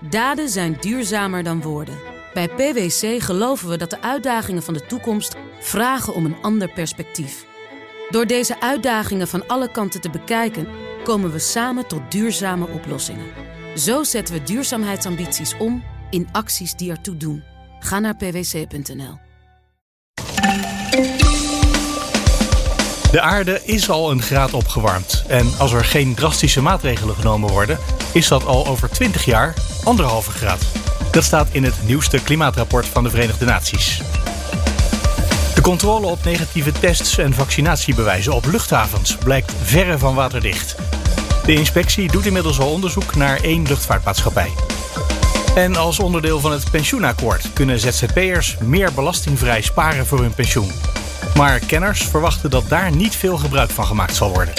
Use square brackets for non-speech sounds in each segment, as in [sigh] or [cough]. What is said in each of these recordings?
Daden zijn duurzamer dan woorden. Bij PwC geloven we dat de uitdagingen van de toekomst vragen om een ander perspectief. Door deze uitdagingen van alle kanten te bekijken, komen we samen tot duurzame oplossingen. Zo zetten we duurzaamheidsambities om in acties die ertoe doen. Ga naar pwc.nl. De aarde is al een graad opgewarmd. En als er geen drastische maatregelen genomen worden, is dat al over 20 jaar anderhalve graad. Dat staat in het nieuwste klimaatrapport van de Verenigde Naties. De controle op negatieve tests en vaccinatiebewijzen op luchthavens blijkt verre van waterdicht. De inspectie doet inmiddels al onderzoek naar één luchtvaartmaatschappij. En als onderdeel van het pensioenakkoord kunnen ZZP'ers meer belastingvrij sparen voor hun pensioen. Maar kenners verwachten dat daar niet veel gebruik van gemaakt zal worden.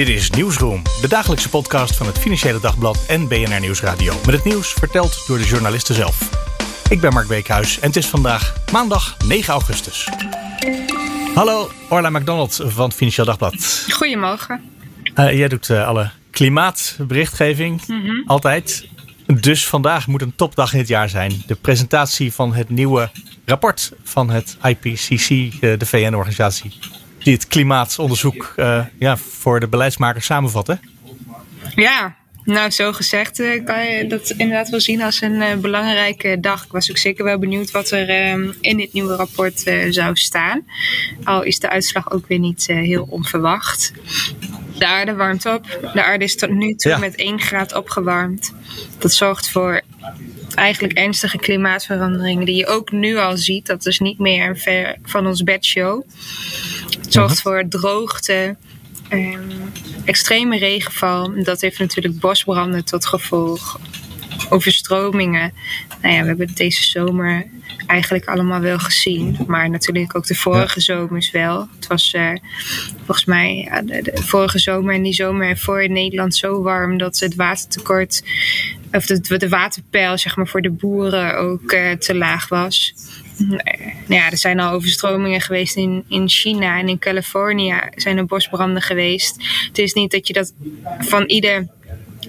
Dit is Nieuwsroom, de dagelijkse podcast van het Financiële Dagblad en BNR Nieuwsradio. Met het nieuws verteld door de journalisten zelf. Ik ben Mark Beekhuis en het is vandaag maandag 9 augustus. Hallo, Orla McDonald van het Financiële Dagblad. Goedemorgen. Uh, jij doet uh, alle klimaatberichtgeving, mm -hmm. altijd. Dus vandaag moet een topdag in het jaar zijn. De presentatie van het nieuwe rapport van het IPCC, de VN-organisatie. Die het klimaatonderzoek uh, ja, voor de beleidsmakers samenvat. Hè? Ja, nou zo gezegd uh, kan je dat inderdaad wel zien als een uh, belangrijke dag. Ik was ook zeker wel benieuwd wat er in dit nieuwe rapport zou staan. Al is de uitslag ook weer niet heel onverwacht. De aarde warmt op. De aarde is tot nu toe ja. met 1 graad opgewarmd. Dat zorgt voor eigenlijk ernstige klimaatveranderingen die je ook nu al ziet. Dat is niet meer ver van ons bedshow. Het zorgt voor droogte, um, extreme regenval. Dat heeft natuurlijk bosbranden tot gevolg. Overstromingen. Nou ja, we hebben het deze zomer eigenlijk allemaal wel gezien. Maar natuurlijk ook de vorige ja. zomers wel. Het was uh, volgens mij ja, de, de, vorige zomer en die zomer ervoor in Nederland zo warm dat het watertekort, of de, de waterpeil zeg maar, voor de boeren ook uh, te laag was. Nou ja, er zijn al overstromingen geweest in, in China en in Californië zijn er bosbranden geweest. Het is niet dat je dat van ieder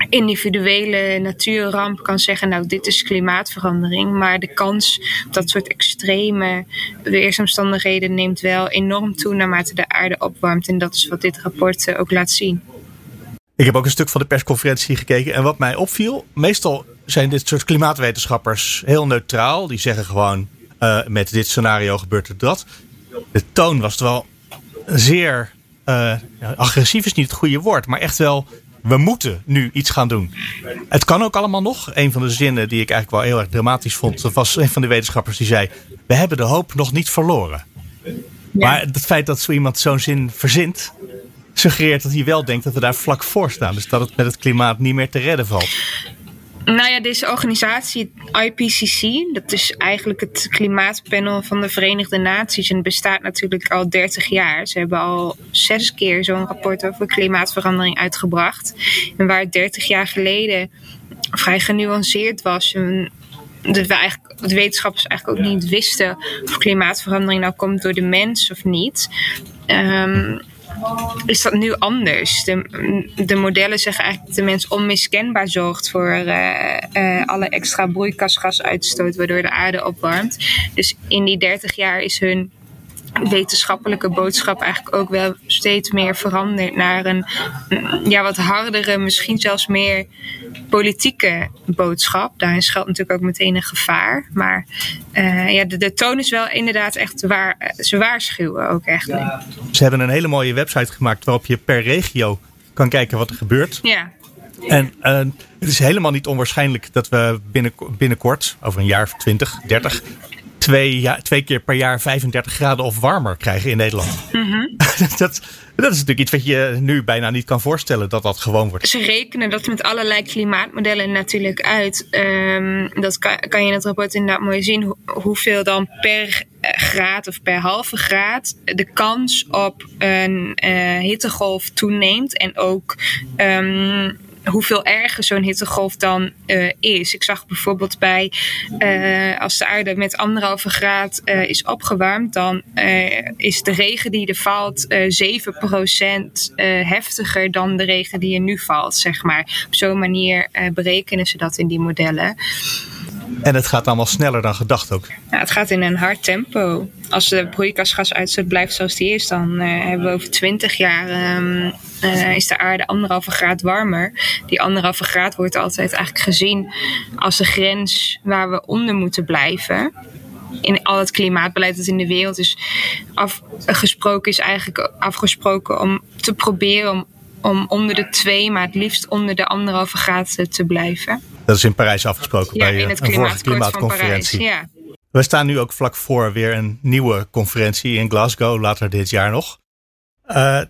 individuele natuurramp kan zeggen, nou dit is klimaatverandering. Maar de kans op dat soort extreme weersomstandigheden neemt wel enorm toe naarmate de aarde opwarmt. En dat is wat dit rapport ook laat zien. Ik heb ook een stuk van de persconferentie gekeken. En wat mij opviel, meestal zijn dit soort klimaatwetenschappers heel neutraal. Die zeggen gewoon, uh, met dit scenario gebeurt er dat. De toon was wel zeer, uh, agressief is niet het goede woord, maar echt wel we moeten nu iets gaan doen. Het kan ook allemaal nog. Een van de zinnen die ik eigenlijk wel heel erg dramatisch vond, was een van de wetenschappers die zei: We hebben de hoop nog niet verloren. Ja. Maar het feit dat zo iemand zo'n zin verzint, suggereert dat hij wel denkt dat we daar vlak voor staan. Dus dat het met het klimaat niet meer te redden valt. Nou ja, deze organisatie, IPCC, dat is eigenlijk het klimaatpanel van de Verenigde Naties. En bestaat natuurlijk al 30 jaar. Ze hebben al zes keer zo'n rapport over klimaatverandering uitgebracht. En waar het 30 jaar geleden vrij genuanceerd was. En de, eigenlijk, de wetenschappers eigenlijk ook niet wisten of klimaatverandering nou komt door de mens of niet. Um, is dat nu anders. De, de modellen zeggen eigenlijk dat de mens onmiskenbaar zorgt voor uh, uh, alle extra broeikasgasuitstoot waardoor de aarde opwarmt. Dus in die 30 jaar is hun wetenschappelijke boodschap eigenlijk ook wel steeds meer veranderd naar een ja, wat hardere, misschien zelfs meer politieke boodschap. Daarin schuilt natuurlijk ook meteen een gevaar. Maar uh, ja, de, de, toon is wel inderdaad echt waar. Ze waarschuwen ook echt. Ja. Ze hebben een hele mooie website gemaakt waarop je per regio kan kijken wat er gebeurt. Ja. En uh, het is helemaal niet onwaarschijnlijk dat we binnen, binnenkort, over een jaar of 20, 30, twee, ja, twee keer per jaar 35 graden of warmer krijgen in Nederland. Mm -hmm. [laughs] dat, dat is natuurlijk iets wat je nu bijna niet kan voorstellen dat dat gewoon wordt. Ze rekenen dat met allerlei klimaatmodellen natuurlijk uit. Um, dat kan, kan je in het rapport inderdaad mooi zien. Hoe, hoeveel dan per graad of per halve graad de kans op een uh, hittegolf toeneemt. En ook um, hoeveel erger zo'n hittegolf dan uh, is. Ik zag bijvoorbeeld bij uh, als de aarde met anderhalve graad uh, is opgewarmd, dan is de regen die er valt 7% heftiger dan de regen die er nu valt, zeg maar. Op zo'n manier berekenen ze dat in die modellen. En het gaat allemaal sneller dan gedacht ook. Ja, het gaat in een hard tempo. Als de broeikasgasuitstoot blijft zoals die is, dan uh, hebben we over 20 jaar um, uh, is de aarde anderhalve graad warmer. Die anderhalve graad wordt altijd eigenlijk gezien als de grens waar we onder moeten blijven. In al het klimaatbeleid dat in de wereld is afgesproken, is eigenlijk afgesproken om te proberen om, om onder de twee, maar het liefst onder de anderhalve graad te blijven. Dat is in Parijs afgesproken ja, bij in het een vorige klimaatconferentie. Ja. We staan nu ook vlak voor weer een nieuwe conferentie in Glasgow, later dit jaar nog. Uh,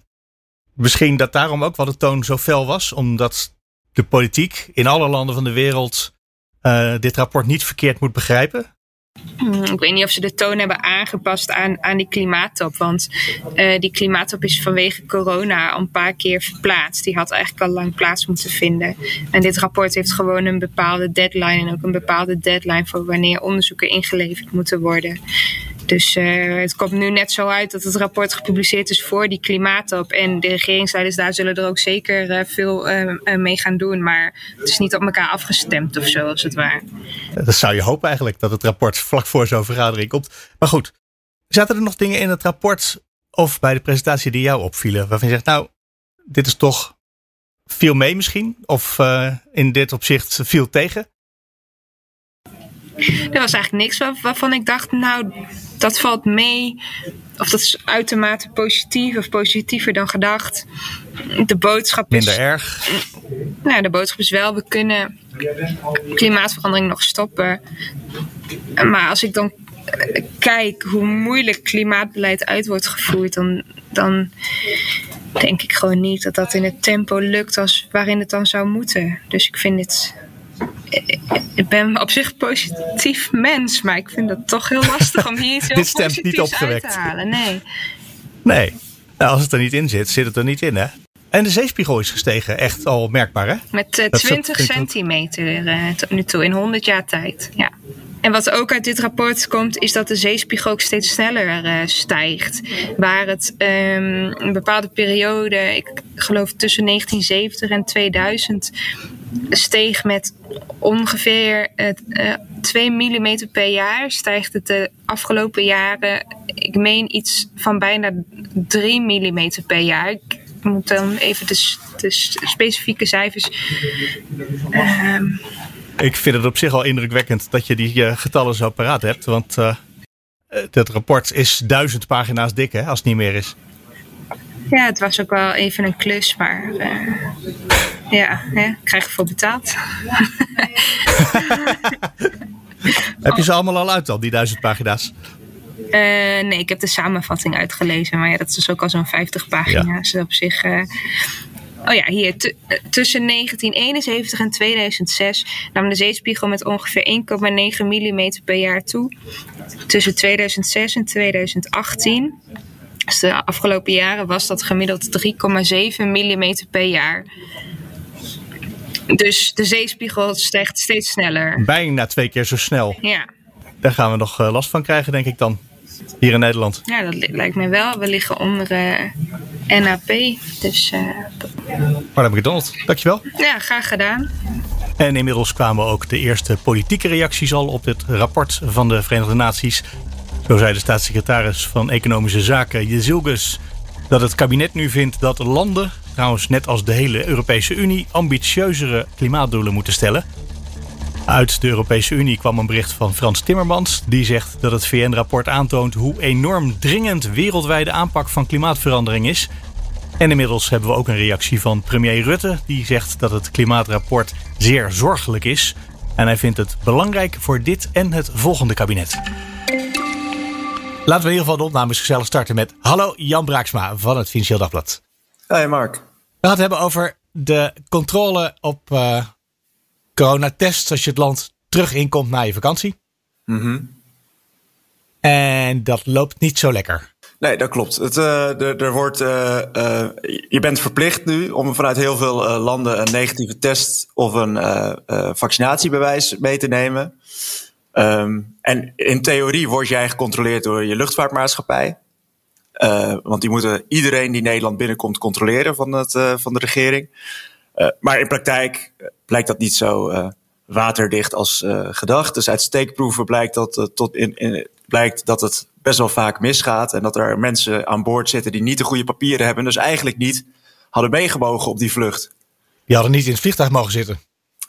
misschien dat daarom ook wel de toon zo fel was, omdat de politiek in alle landen van de wereld uh, dit rapport niet verkeerd moet begrijpen. Hmm, ik weet niet of ze de toon hebben aangepast aan, aan die klimaattop. Want uh, die klimaattop is vanwege corona een paar keer verplaatst. Die had eigenlijk al lang plaats moeten vinden. En dit rapport heeft gewoon een bepaalde deadline. En ook een bepaalde deadline voor wanneer onderzoeken inggeleverd moeten worden. Dus uh, het komt nu net zo uit dat het rapport gepubliceerd is voor die klimaattop. En de regeringsleiders daar zullen er ook zeker uh, veel uh, mee gaan doen. Maar het is niet op elkaar afgestemd of zo, als het ware. Dat zou je hopen eigenlijk, dat het rapport vlak voor zo'n vergadering komt. Maar goed, zaten er nog dingen in het rapport of bij de presentatie die jou opvielen? Waarvan je zegt, nou, dit is toch viel mee misschien? Of in dit opzicht viel tegen? Er was eigenlijk niks waarvan ik dacht, nou, dat valt mee. Of dat is uitermate positief of positiever dan gedacht. De boodschap is. Minder erg. Nou, de boodschap is wel, we kunnen klimaatverandering nog stoppen. Maar als ik dan kijk hoe moeilijk klimaatbeleid uit wordt gevoerd, dan, dan denk ik gewoon niet dat dat in het tempo lukt als waarin het dan zou moeten. Dus ik vind het ik ben op zich positief mens, maar ik vind het toch heel lastig om hier [laughs] iets heel Dit stemt niet opgewekt. uit te halen. Nee. Nee, nou, als het er niet in zit, zit het er niet in, hè? En de zeespiegel is gestegen, echt al merkbaar, hè? Met uh, 20 centimeter uh, tot nu toe, in 100 jaar tijd. Ja. En wat ook uit dit rapport komt, is dat de zeespiegel ook steeds sneller uh, stijgt. Waar het um, een bepaalde periode, ik geloof tussen 1970 en 2000, steeg met ongeveer uh, 2 mm per jaar. Stijgt het de afgelopen jaren, ik meen iets van bijna 3 mm per jaar. Ik moet dan even de, de specifieke cijfers. Uh, ik vind het op zich al indrukwekkend dat je die uh, getallen zo paraat hebt. Want uh, het rapport is duizend pagina's dik, hè, als het niet meer is. Ja, het was ook wel even een klus, maar uh, ja, hè, ik krijg ervoor betaald. [laughs] heb je ze allemaal al uit al, die duizend pagina's? Uh, nee, ik heb de samenvatting uitgelezen. Maar ja, dat is dus ook al zo'n 50 pagina's. Ja. Op zich uh, Oh ja, hier. tussen 1971 en 2006 nam de zeespiegel met ongeveer 1,9 mm per jaar toe. Tussen 2006 en 2018, dus de afgelopen jaren, was dat gemiddeld 3,7 mm per jaar. Dus de zeespiegel stijgt steeds sneller. Bijna twee keer zo snel. Ja. Daar gaan we nog last van krijgen, denk ik dan. Hier in Nederland. Ja, dat lijkt me wel. We liggen onder uh, NAP. Dus, uh, maar heb ik het Dankjewel. Ja, graag gedaan. En inmiddels kwamen ook de eerste politieke reacties al op dit rapport van de Verenigde Naties. Zo zei de staatssecretaris van Economische Zaken, Jezilgus, dat het kabinet nu vindt dat landen, trouwens net als de hele Europese Unie, ambitieuzere klimaatdoelen moeten stellen. Uit de Europese Unie kwam een bericht van Frans Timmermans. Die zegt dat het VN-rapport aantoont hoe enorm dringend wereldwijde aanpak van klimaatverandering is. En inmiddels hebben we ook een reactie van premier Rutte. Die zegt dat het klimaatrapport zeer zorgelijk is. En hij vindt het belangrijk voor dit en het volgende kabinet. Laten we in ieder geval de opnames gezellig starten met... Hallo, Jan Braaksma van het Financieel Dagblad. Hey Mark. We gaan het hebben over de controle op uh, coronatest als je het land terug inkomt na je vakantie. Mm En dat loopt niet zo lekker. Nee, dat klopt. Het, uh, er, wordt, uh, uh, je bent verplicht nu om vanuit heel veel landen een negatieve test of een vaccinatiebewijs mee te nemen. Um, en in theorie word jij gecontroleerd door je luchtvaartmaatschappij. Want die moeten iedereen die Nederland binnenkomt controleren van, het, van de regering. maar in praktijk blijkt dat niet zo waterdicht als gedacht. Dus uit steekproeven blijkt dat, tot in, in, blijkt dat het best wel vaak misgaat. En dat er mensen aan boord zitten die niet de goede papieren hebben. Dus eigenlijk niet hadden meegemogen op die vlucht. Die hadden niet in het vliegtuig mogen zitten.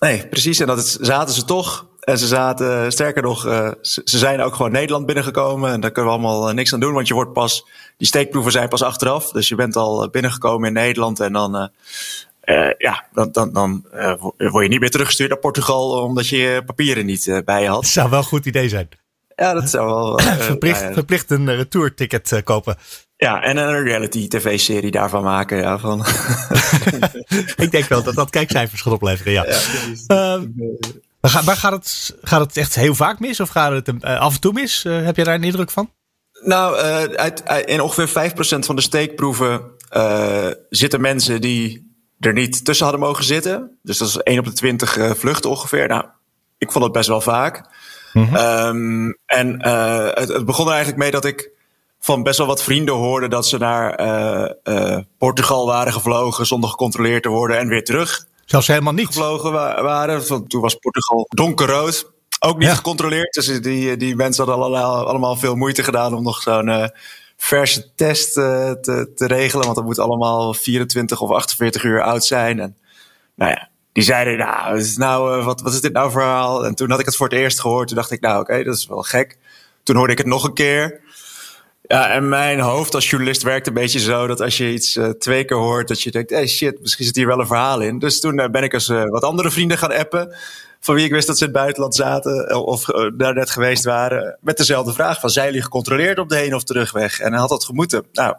Nee, precies. En dat zaten ze toch. En ze zaten, sterker nog, uh, ze, zijn ook gewoon Nederland binnengekomen. En daar kunnen we allemaal uh, niks aan doen, want je wordt pas, die steekproeven zijn pas achteraf. Dus je bent al binnengekomen in Nederland en dan, uh, ja, dan, dan, dan word je niet meer teruggestuurd naar Portugal omdat je je papieren niet bij je had. Dat zou wel een goed idee zijn. Ja, dat zou wel. [coughs] Verplicht, verplicht een retourticket kopen. Ja, en een reality tv-serie daarvan maken. Ja, van. [laughs] ik denk wel dat dat kijkcijfers gaat opleveren. Ja. ja waar, waar gaat, het, gaat het echt heel vaak mis of gaat het af en toe mis? heb je daar een indruk van? Nou, uit, uit, in ongeveer 5% van de steekproeven zitten mensen die er niet tussen hadden mogen zitten. Dus dat is 1 op de 20 vluchten ongeveer. Nou, ik vond het best wel vaak. Mhm. Ehm, en het, het, begon er eigenlijk mee dat ik van best wel wat vrienden hoorde dat ze naar Portugal waren gevlogen zonder gecontroleerd te worden en weer terug. Zelfs helemaal niet gevlogen waren. Want toen was Portugal donkerrood. Ook niet gecontroleerd. Dus die, die mensen hadden allemaal, allemaal veel moeite gedaan om nog zo'n verse test te, te regelen. Want dat moet allemaal 24 of 48 uur oud zijn. En nou ja, die zeiden, nou, wat is, nou uh, wat, wat is dit nou verhaal? En toen had ik het voor het eerst gehoord. Toen dacht ik, nou, oké, okay, dat is wel gek. Toen hoorde ik het nog een keer. Ja, en mijn hoofd als journalist werkt een beetje zo dat als je iets uh, twee keer hoort, dat je denkt, hey shit, misschien zit hier wel een verhaal in. Dus toen uh, ben ik eens wat andere vrienden gaan appen, van wie ik wist dat ze in het buitenland zaten of daar net geweest waren, met dezelfde vraag van, zijn jullie gecontroleerd op de heen- of terugweg? En had dat gemoeten. Nou,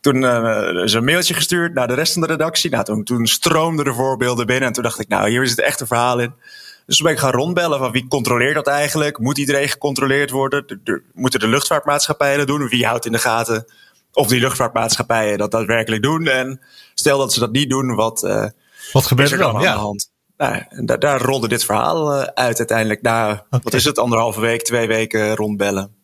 toen uh, is een mailtje gestuurd naar de rest van de redactie. Nou, toen, toen stroomden de voorbeelden binnen. En toen dacht ik, nou, hier is het echte verhaal in. Dus toen ben ik gaan rondbellen van wie controleert dat eigenlijk? Moet iedereen gecontroleerd worden? De, de, moeten de luchtvaartmaatschappijen dat doen? Wie houdt in de gaten of die luchtvaartmaatschappijen dat daadwerkelijk doen? En stel dat ze dat niet doen, wat, uh, wat gebeurt er dan, aan ja. de hand? Nou, daar, daar rolde dit verhaal uh, uit uiteindelijk. Na, okay. wat is het, anderhalve week, twee weken rondbellen.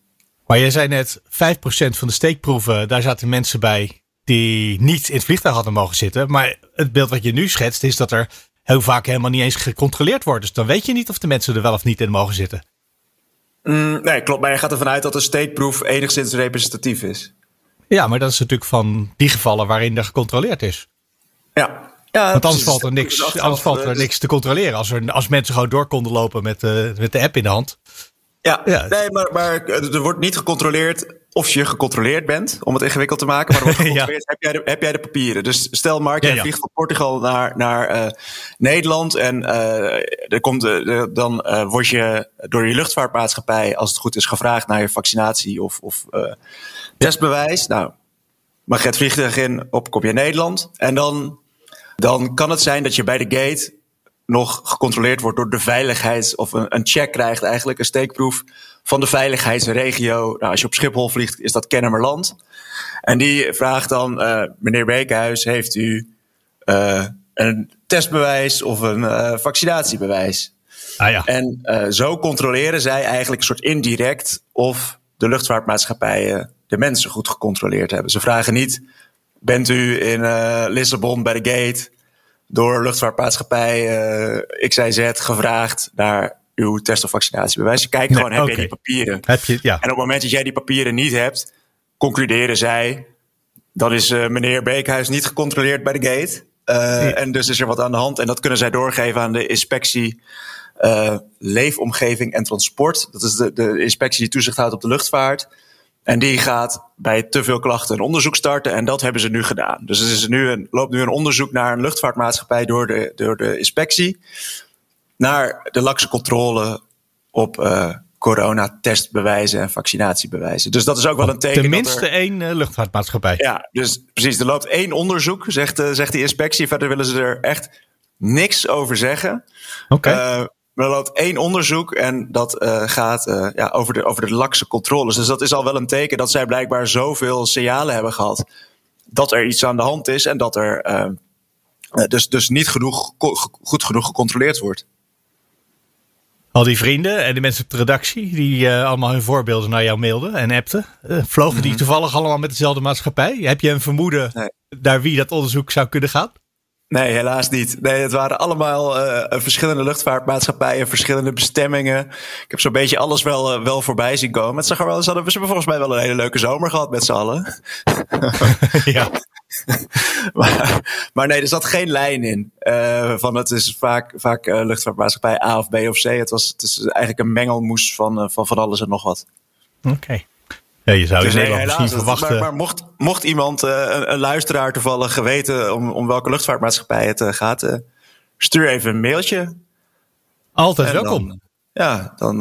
Maar je zei net, 5% van de steekproeven, daar zaten mensen bij die niet in het vliegtuig hadden mogen zitten. Maar het beeld wat je nu schetst is dat er heel vaak helemaal niet eens gecontroleerd wordt. Dus dan weet je niet of de mensen er wel of niet in mogen zitten. Mm, nee, klopt. Maar je gaat ervan uit dat de steekproef enigszins representatief is. Ja, maar dat is natuurlijk van die gevallen waarin er gecontroleerd is. Ja. Ja, Want anders valt er niks, anders valt er niks te controleren. Als, er, als mensen gewoon door konden lopen met, uh, met de app in de hand. Ja, ja, nee, maar, maar er wordt niet gecontroleerd of je gecontroleerd bent, om het ingewikkeld te maken. Maar er [laughs] gecontroleerd, ja. heb, jij de, heb jij de papieren? Dus stel Mark, jij ja, vliegt van Portugal naar, naar uh, Nederland en uh, er komt, uh, dan word je door je luchtvaartmaatschappij, als het goed is, gevraagd naar je vaccinatie of, of testbewijs. Nou, mag je het vliegtuig in, op kom je in Nederland. En dan, dan kan het zijn dat je bij de gate nog gecontroleerd wordt door de veiligheids- of een, een check krijgt, eigenlijk een steekproef van de veiligheidsregio. Nou, als je op Schiphol vliegt, is dat Kennemerland. En die vraagt dan, uh, meneer Beekhuis, heeft u uh, een testbewijs of een uh, vaccinatiebewijs? Ah, ja. En zo controleren zij eigenlijk een soort indirect of de luchtvaartmaatschappijen de mensen goed gecontroleerd hebben. Ze vragen niet, bent u in Lissabon bij de gate door luchtvaartmaatschappij XIZ gevraagd naar uw test- of vaccinatiebewijs. Ze kijken nee, gewoon, heb je die papieren? Heb je, ja. En op het moment dat jij die papieren niet hebt, concluderen zij, dan is uh, meneer Beekhuis niet gecontroleerd bij de gate. Uh, nee. En dus is er wat aan de hand. En dat kunnen zij doorgeven aan de inspectie uh, leefomgeving en transport. Dat is de, de inspectie die toezicht houdt op de luchtvaart. En die gaat bij te veel klachten een onderzoek starten. En dat hebben ze nu gedaan. Dus er is nu een, loopt nu een onderzoek naar een luchtvaartmaatschappij door de, door de inspectie. Naar de lakse controle op uh, coronatestbewijzen en vaccinatiebewijzen. Dus dat is ook wel een teken. Tenminste er, één uh, luchtvaartmaatschappij. Ja, dus precies. Er loopt één onderzoek, zegt, uh, zegt die inspectie. Verder willen ze er echt niks over zeggen. Oké. Okay. er loopt één onderzoek en dat uh, gaat uh, ja, over, de, over de lakse controles. Dus dat is al wel een teken dat zij blijkbaar zoveel signalen hebben gehad. Dat er iets aan de hand is en dat er uh, dus, dus niet genoeg, goed genoeg gecontroleerd wordt. Al die vrienden en de mensen op de redactie die allemaal hun voorbeelden naar jou mailden en appten. vlogen die mhm. toevallig allemaal met dezelfde maatschappij? Heb je een vermoeden nee. naar wie dat onderzoek zou kunnen gaan? Nee, helaas niet. Nee, het waren allemaal uh, verschillende luchtvaartmaatschappijen, verschillende bestemmingen. Ik heb zo'n beetje alles wel, uh, wel voorbij zien komen. Het zag er wel, ze hadden we volgens mij wel een hele leuke zomer gehad met z'n allen. [laughs] ja. [laughs] maar, maar, nee, er zat geen lijn in. Uh, van het is vaak, vaak luchtvaartmaatschappij A of B of C. Het, was, het is eigenlijk een mengelmoes van, van van alles en nog wat. Oké. Ja, je zou dus Nederland misschien verwachten. Maar, maar, mocht, mocht iemand, uh, een, een, luisteraar toevallig weten om, om welke luchtvaartmaatschappij het uh, gaat, uh, stuur even een mailtje. Altijd welkom. ja, dan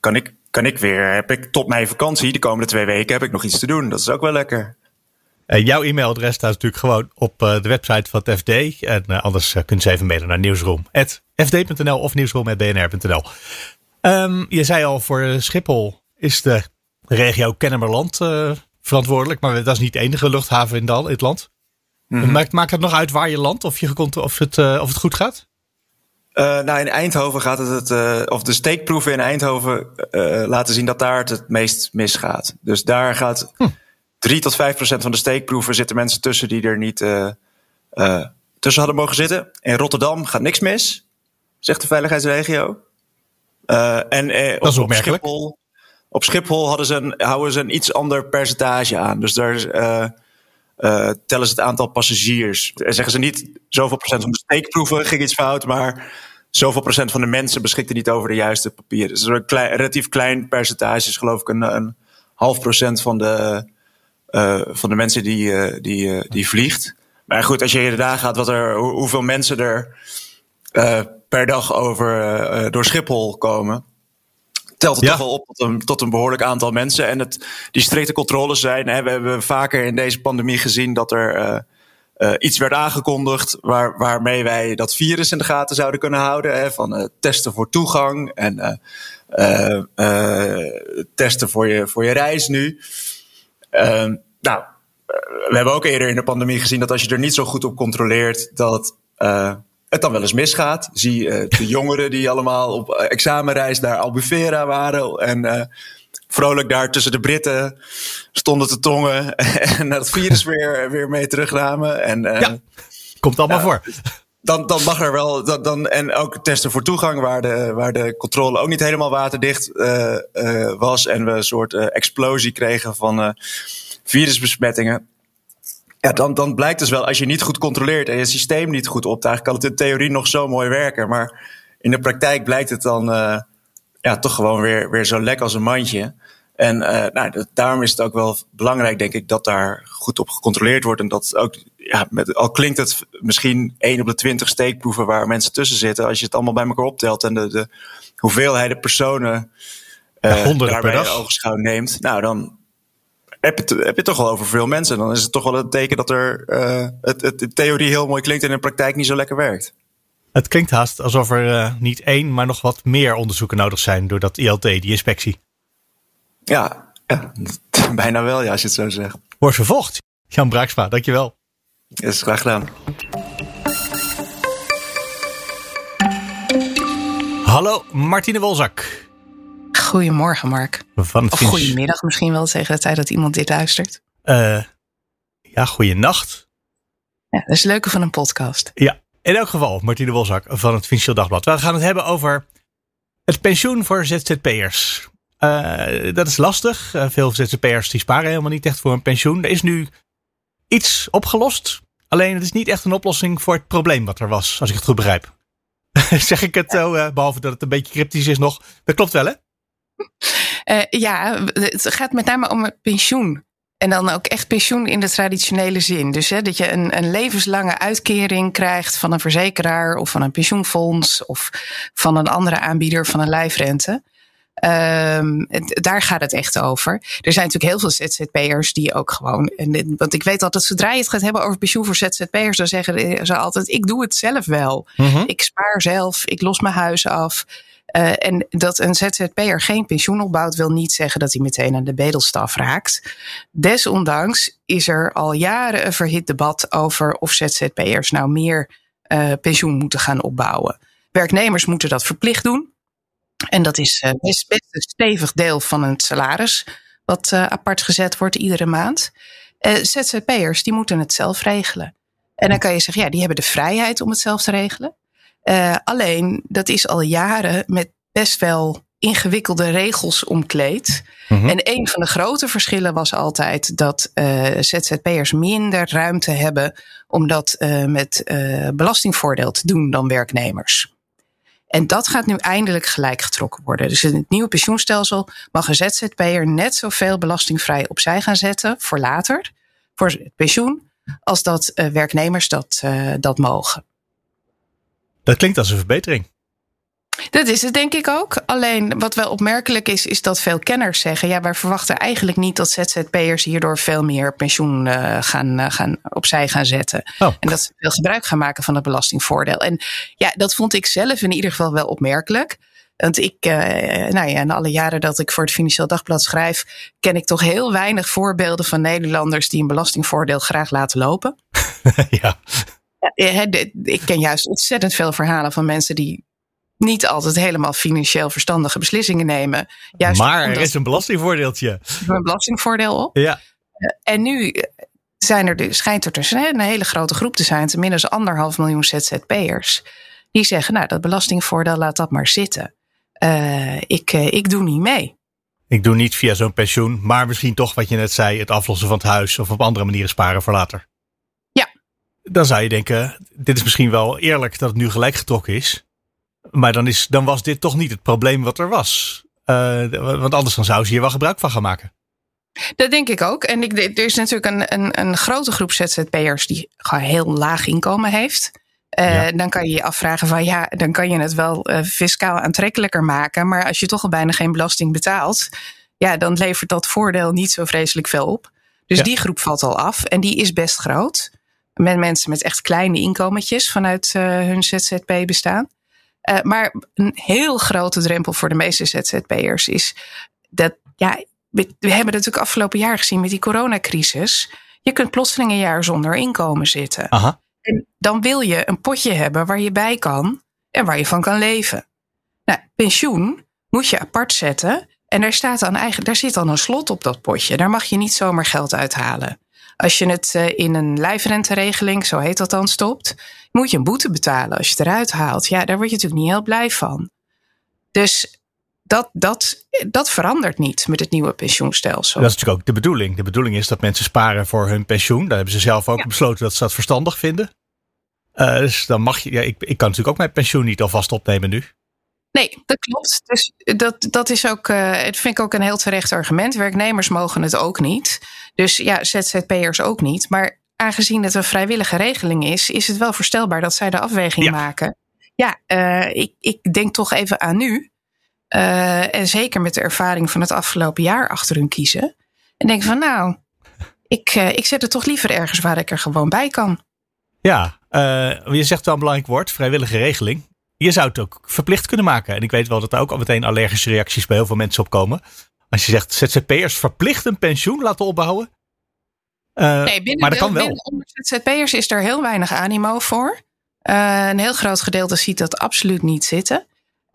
kan, ik, kan ik weer, heb ik tot mijn vakantie, de komende twee weken, heb ik nog iets te doen. Dat is ook wel lekker. Jouw e-mailadres staat natuurlijk gewoon op de website van het FD. En anders kunt je even mailen naar nieuwsroom.fd.nl of nieuwsroom.bnr.nl. Um, je zei al, voor Schiphol is de regio Kennemerland verantwoordelijk. Maar dat is niet de enige luchthaven in, in het land. Mm maakt, maakt het nog uit waar je landt of, je, of, het, of het goed gaat? Uh, nou, in Eindhoven gaat het, het of de steekproeven in Eindhoven laten zien dat daar het het meest misgaat. Dus daar gaat hm. 3 tot 5 procent van de steekproeven zitten mensen tussen die er niet tussen hadden mogen zitten. In Rotterdam gaat niks mis, zegt de veiligheidsregio. en is opmerkelijk. Op Schiphol op Schiphol hadden ze een, houden ze een iets ander percentage aan. Dus daar tellen ze het aantal passagiers. En zeggen ze niet zoveel procent van de steekproeven ging iets fout, maar zoveel procent van de mensen beschikten niet over de juiste papieren. Dus een klein, relatief klein percentage is geloof ik een, een half procent van de, uh, van de mensen die, die, die vliegt. Maar goed, als je inderdaad gaat wat er, hoeveel mensen er per dag over, door Schiphol komen telt het toch wel op tot een, tot een behoorlijk aantal mensen. En het, die strikte controles zijn. Hè, we hebben vaker in deze pandemie gezien dat er uh, uh, iets werd aangekondigd. Waar, waarmee wij dat virus in de gaten zouden kunnen houden. Hè, van uh, testen voor toegang en testen voor je, voor je reis nu. Ehm, nou, we hebben ook eerder in de pandemie gezien dat als je er niet zo goed op controleert, dat het dan wel eens misgaat. Zie uh, de jongeren die allemaal op eh, examenreis naar Albufeira waren. En uh, vrolijk daar tussen de Britten stonden te tongen. [laughs] en het virus weer, weer mee terugnamen. En, uh, ja, komt allemaal voor. Dan, dan mag er wel. Dan, dan, en ook testen voor toegang, waar de, waar de controle ook niet helemaal waterdicht was. En we een soort explosie kregen van virusbesmettingen. Ja, dan, dan blijkt dus wel, als je niet goed controleert en je systeem niet goed optuigt, kan het in theorie nog zo mooi werken. Maar in de praktijk blijkt het dan uh, ja, toch gewoon weer, weer zo lek als een mandje. En uh, nou, daarom is het ook wel belangrijk, denk ik, dat daar goed op gecontroleerd wordt. En dat ook, ja, met, al klinkt het misschien één op de twintig steekproeven waar mensen tussen zitten, als je het allemaal bij elkaar optelt en de, de hoeveelheid personen uh, ja, daarbij in ogenschouw neemt, nou dan, heb je, heb je toch wel over veel mensen. Dan is het toch wel een teken dat er uh, het, het, de theorie heel mooi klinkt en in de praktijk niet zo lekker werkt. Het klinkt haast alsof er uh, niet één, maar nog wat meer onderzoeken nodig zijn door dat ILT, die inspectie. Ja, ja [laughs] bijna wel, ja, als je het zo zegt. Wordt vervolgd. Jan Braaksma, dankjewel. Is graag gedaan. Hallo, Martine Wolzak. Goedemorgen, Mark. Van of goedemiddag misschien wel tegen de tijd dat iemand dit luistert. Uh, ja, goeienacht. Ja, dat is het leuke van een podcast. Ja, in elk geval, Martine Wolzak van het Financieel Dagblad. We gaan het hebben over het pensioen voor ZZP'ers. Uh, dat is lastig. Uh, veel ZZP'ers die sparen helemaal niet echt voor een pensioen. Er is nu iets opgelost. Alleen het is niet echt een oplossing voor het probleem wat er was, als ik het goed begrijp. [laughs] zeg ik het zo, behalve dat het een beetje cryptisch is nog. Dat klopt wel, hè? Uh, ja, het gaat met name om het pensioen. En dan ook echt pensioen in de traditionele zin. Dus hè, dat je een, een levenslange uitkering krijgt van een verzekeraar of van een pensioenfonds of van een andere aanbieder van een lijfrente. Um, daar gaat het echt over. Er zijn natuurlijk heel veel ZZP'ers die ook gewoon. En, want ik weet altijd, zodra je het gaat hebben over pensioen voor ZZP'ers, dan zeggen ze altijd: Ik doe het zelf wel. Mm Ik spaar zelf, ik los mijn huis af. Uh, en dat een ZZP'er geen pensioen opbouwt, wil niet zeggen dat hij meteen aan de bedelstaf raakt. Desondanks is er al jaren een verhit debat over of ZZP'ers nou meer uh, pensioen moeten gaan opbouwen. Werknemers moeten dat verplicht doen. En dat is uh, best, best, een stevig deel van het salaris, wat apart gezet wordt iedere maand. ZZP'ers die moeten het zelf regelen. En dan kan je zeggen, ja, die hebben de vrijheid om het zelf te regelen. Uh, alleen, dat is al jaren met best wel ingewikkelde regels omkleed. Mm En een van de grote verschillen was altijd dat uh, ZZP'ers minder ruimte hebben om dat uh, met belastingvoordeel te doen dan werknemers. En dat gaat nu eindelijk gelijk getrokken worden. Dus in het nieuwe pensioenstelsel mag een ZZP'er net zoveel belastingvrij opzij gaan zetten voor later, voor het pensioen, als dat werknemers dat, dat mogen. Dat klinkt als een verbetering. Dat is het denk ik ook. Alleen wat wel opmerkelijk is, is dat veel kenners zeggen: ja, wij verwachten eigenlijk niet dat ZZP'ers hierdoor veel meer pensioen uh, gaan, uh, gaan opzij gaan zetten. Oh. En dat ze veel gebruik gaan maken van het belastingvoordeel. En ja, dat vond ik zelf in ieder geval wel opmerkelijk. Want ik, uh, nou ja, in alle jaren dat ik voor het Financieel Dagblad schrijf, ken ik toch heel weinig voorbeelden van Nederlanders die een belastingvoordeel graag laten lopen. [laughs] ja ik ken juist ontzettend veel verhalen van mensen die niet altijd helemaal financieel verstandige beslissingen nemen. Juist maar er is een belastingvoordeeltje. Een belastingvoordeel op. Ja. En nu zijn er, dus, schijnt er een hele grote groep te zijn, tenminste anderhalf miljoen ZZP'ers, die zeggen, nou dat belastingvoordeel laat dat maar zitten. Uh, ik, ik doe niet mee. Ik doe niet via zo'n pensioen, maar misschien toch wat je net zei, het aflossen van het huis of op andere manieren sparen voor later dan zou je denken, dit is misschien wel eerlijk dat het nu gelijk getrokken is. Maar dan, is, dan was dit toch niet het probleem wat er was. Uh, want anders dan zou ze hier wel gebruik van gaan maken. Dat denk ik ook. En ik, er is natuurlijk een, een, een grote groep ZZP'ers die gewoon heel laag inkomen heeft. Uh, Dan kan je je afvragen van ja, dan kan je het wel uh, fiscaal aantrekkelijker maken. Maar als je toch al bijna geen belasting betaalt, ja, dan levert dat voordeel niet zo vreselijk veel op. Dus ja. die groep valt al af en die is best groot met mensen met echt kleine inkometjes vanuit uh, hun ZZP-bestaan. Uh, maar een heel grote drempel voor de meeste ZZP'ers is dat, ja, we, we hebben natuurlijk afgelopen jaar gezien met die coronacrisis. Je kunt plotseling een jaar zonder inkomen zitten. Aha. En dan wil je een potje hebben waar je bij kan en waar je van kan leven. Nou, pensioen moet je apart zetten. En daar, staat dan eigenlijk, daar zit dan een slot op dat potje. Daar mag je niet zomaar geld uithalen. Als je het eh, in een lijfrenteregeling, zo heet dat dan, stopt, moet je een boete betalen als je het eruit haalt. Ja, daar word je natuurlijk niet heel blij van. Dus dat, dat, dat verandert niet met het nieuwe pensioenstelsel. Dat is natuurlijk ook de bedoeling. De bedoeling is dat mensen sparen voor hun pensioen. Daar hebben ze zelf ook besloten dat ze dat verstandig vinden. Uh, dus dan mag je, ja, ik, ik kan natuurlijk ook mijn pensioen niet alvast opnemen nu. Nee, dat klopt. Dus dat, dat is ook, uh, het vind ik ook een heel terecht argument. Werknemers mogen het ook niet. Dus ja, ZZP'ers ook niet. Maar aangezien het een vrijwillige regeling is, is het wel voorstelbaar dat zij de afweging maken. Ja, uh, ik, ik denk toch even aan nu. Uh, en zeker met de ervaring van het afgelopen jaar achter hun kiezen. En denk van nou, ik, ik zet het toch liever ergens waar ik er gewoon bij kan. Ja, je zegt wel een belangrijk woord, vrijwillige regeling je zou het ook verplicht kunnen maken. En ik weet wel dat er ook al meteen allergische reacties bij heel veel mensen opkomen. Als je zegt ZZP'ers verplicht een pensioen laten opbouwen. Uh, nee, binnen, maar dat kan wel. Binnen ZZP'ers is er heel weinig animo voor. Uh, een heel groot gedeelte ziet dat absoluut niet zitten.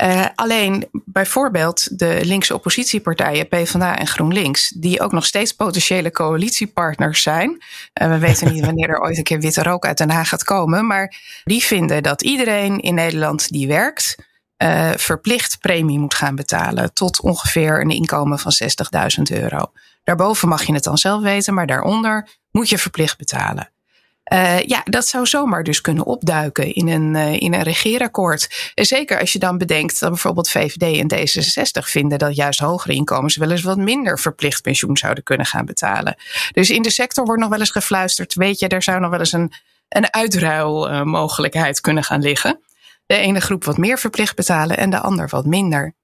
Uh, alleen bijvoorbeeld de linkse oppositiepartijen PvdA en GroenLinks, die ook nog steeds potentiële coalitiepartners zijn. Uh, we weten niet wanneer er [laughs] ooit een keer witte rook uit Den Haag gaat komen, maar die vinden dat iedereen in Nederland die werkt uh, verplicht premie moet gaan betalen tot ongeveer een inkomen van 60.000 euro. Daarboven mag je het dan zelf weten, maar daaronder moet je verplicht betalen. Uh, ja, dat zou zomaar dus kunnen opduiken in een, uh, in een regeerakkoord. Zeker als je dan bedenkt dat bijvoorbeeld VVD en D66 vinden dat juist hogere inkomens wel eens wat minder verplicht pensioen zouden kunnen gaan betalen. Dus in de sector wordt nog wel eens gefluisterd, weet je, er zou nog wel eens een, een uitruilmogelijkheid kunnen gaan liggen. De ene groep wat meer verplicht betalen en de ander wat minder.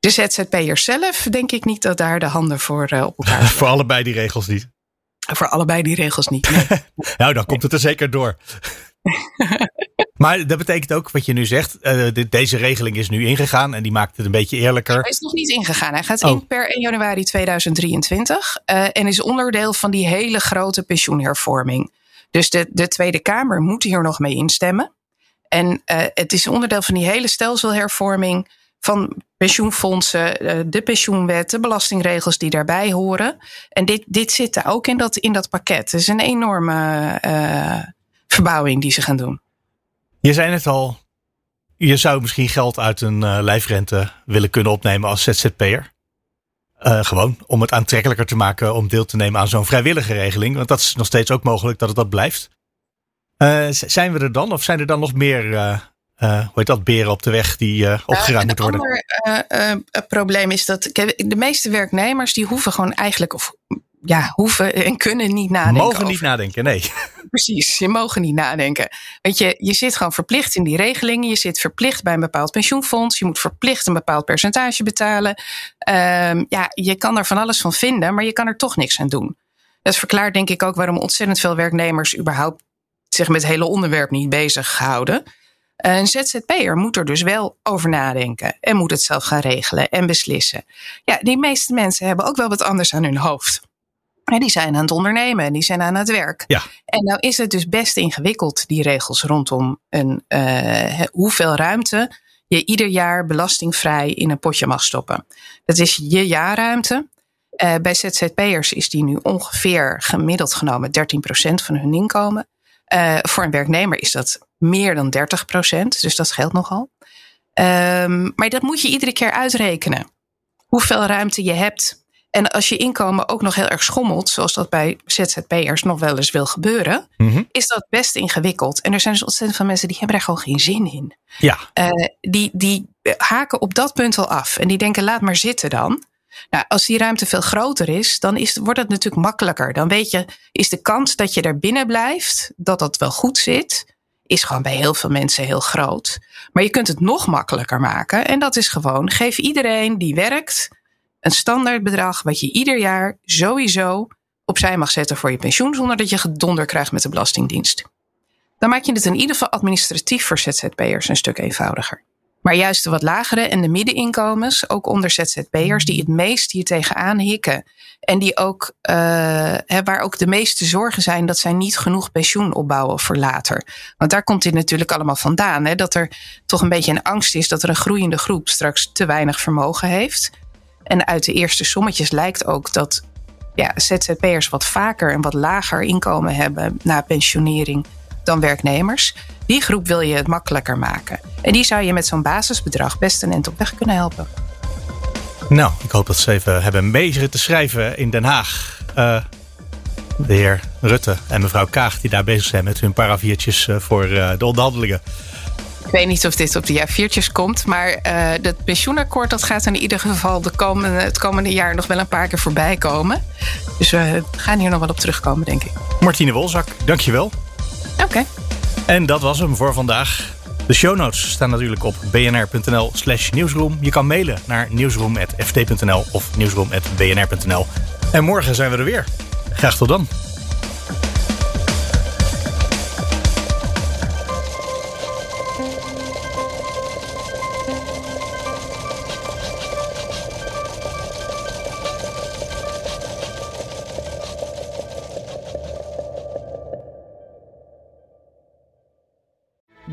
De ZZP'ers zelf, denk ik niet dat daar de handen voor uh, op elkaar [laughs] Voor allebei die regels niet. Voor allebei die regels niet. [laughs] nou, dan komt het er zeker door. [laughs] maar dat betekent ook wat je nu zegt. Uh, deze regeling is nu ingegaan en die maakt het een beetje eerlijker. Hij is nog niet ingegaan. Hij gaat oh. in per 1 januari 2023 uh, en is onderdeel van die hele grote pensioenhervorming. Dus de, de Tweede Kamer moet hier nog mee instemmen. En uh, het is onderdeel van die hele stelselhervorming van pensioenfondsen, eh, de pensioenwet, de belastingregels die daarbij horen. En dit, dit zit er ook in dat, in dat pakket. Het is een enorme uh, verbouwing die ze gaan doen. Je zei het al, je zou misschien geld uit een uh, lijfrente willen kunnen opnemen als ZZP'er. Gewoon om het aantrekkelijker te maken om deel te nemen aan zo'n vrijwillige regeling. Want dat is nog steeds ook mogelijk dat het dat blijft. Zijn we er dan? Of zijn er dan nog meer uh, hoe heet dat, beren op de weg die uh, opgeruimd moeten worden? Een ander probleem is dat de meeste werknemers die hoeven gewoon eigenlijk, of ja, hoeven en kunnen niet nadenken. Mogen niet nadenken, nee. Precies, je mogen niet nadenken. Want je, je zit gewoon verplicht in die regelingen. Je zit verplicht bij een bepaald pensioenfonds. Je moet verplicht een bepaald percentage betalen. Um, ja, je kan er van alles van vinden, maar je kan er toch niks aan doen. Dat verklaart denk ik ook waarom ontzettend veel werknemers überhaupt zich met het hele onderwerp niet bezig houden. Een ZZP'er moet er dus wel over nadenken en moet het zelf gaan regelen en beslissen. Ja, die meeste mensen hebben ook wel wat anders aan hun hoofd. En die zijn aan het ondernemen en die zijn aan het werk. Ja. En nou is het dus best ingewikkeld, die regels rondom een, uh, hoeveel ruimte je ieder jaar belastingvrij in een potje mag stoppen. Dat is je jaarruimte. Uh, bij ZZP'ers is die nu ongeveer gemiddeld genomen 13% van hun inkomen. Uh, voor een werknemer is dat meer dan 30%, dus dat geldt nogal. Um, maar dat moet je iedere keer uitrekenen. Hoeveel ruimte je hebt en als je inkomen ook nog heel erg schommelt, zoals dat bij ZZP'ers nog wel eens wil gebeuren, mm-hmm. is dat best ingewikkeld. En er zijn dus ontzettend veel mensen die hebben daar gewoon geen zin in. Ja. Uh, die, die haken op dat punt al af en die denken laat maar zitten dan. Nou, als die ruimte veel groter is, dan is, wordt het natuurlijk makkelijker. Dan weet je, is de kans dat je er binnen blijft, dat dat wel goed zit, is gewoon bij heel veel mensen heel groot. Maar je kunt het nog makkelijker maken. En dat is gewoon, geef iedereen die werkt een standaardbedrag wat je ieder jaar sowieso opzij mag zetten voor je pensioen, zonder dat je gedonder krijgt met de Belastingdienst. Dan maak je het in ieder geval administratief voor ZZP'ers een stuk eenvoudiger. Maar juist de wat lagere en de middeninkomens, ook onder ZZP'ers, die het meest hier tegenaan hikken. En die ook, uh, waar ook de meeste zorgen zijn dat zij niet genoeg pensioen opbouwen voor later. Want daar komt dit natuurlijk allemaal vandaan. Dat er toch een beetje een angst is dat er een groeiende groep straks te weinig vermogen heeft. En uit de eerste sommetjes lijkt ook dat ja, ZZP'ers wat vaker en wat lager inkomen hebben na pensionering dan werknemers. Die groep wil je het makkelijker maken. En die zou je met zo'n basisbedrag best een end op weg kunnen helpen. Nou, ik hoop dat ze even hebben mee te schrijven in Den Haag. Uh, de heer Rutte en mevrouw Kaag die daar bezig zijn met hun paraviertjes uh, voor uh, de onderhandelingen. Ik weet niet of dit op de jaarviertjes komt, maar uh, het pensioenakkoord dat gaat in ieder geval de komende, het komende jaar nog wel een paar keer voorbij komen. Dus we gaan hier nog wel op terugkomen, denk ik. Martine Wolzak, dankjewel. Oké. En dat was hem voor vandaag. De show notes staan natuurlijk op bnr.nl slash nieuwsroom. Je kan mailen naar nieuwsroom.ft.nl of nieuwsroom.bnr.nl. En morgen zijn we er weer. Graag tot dan.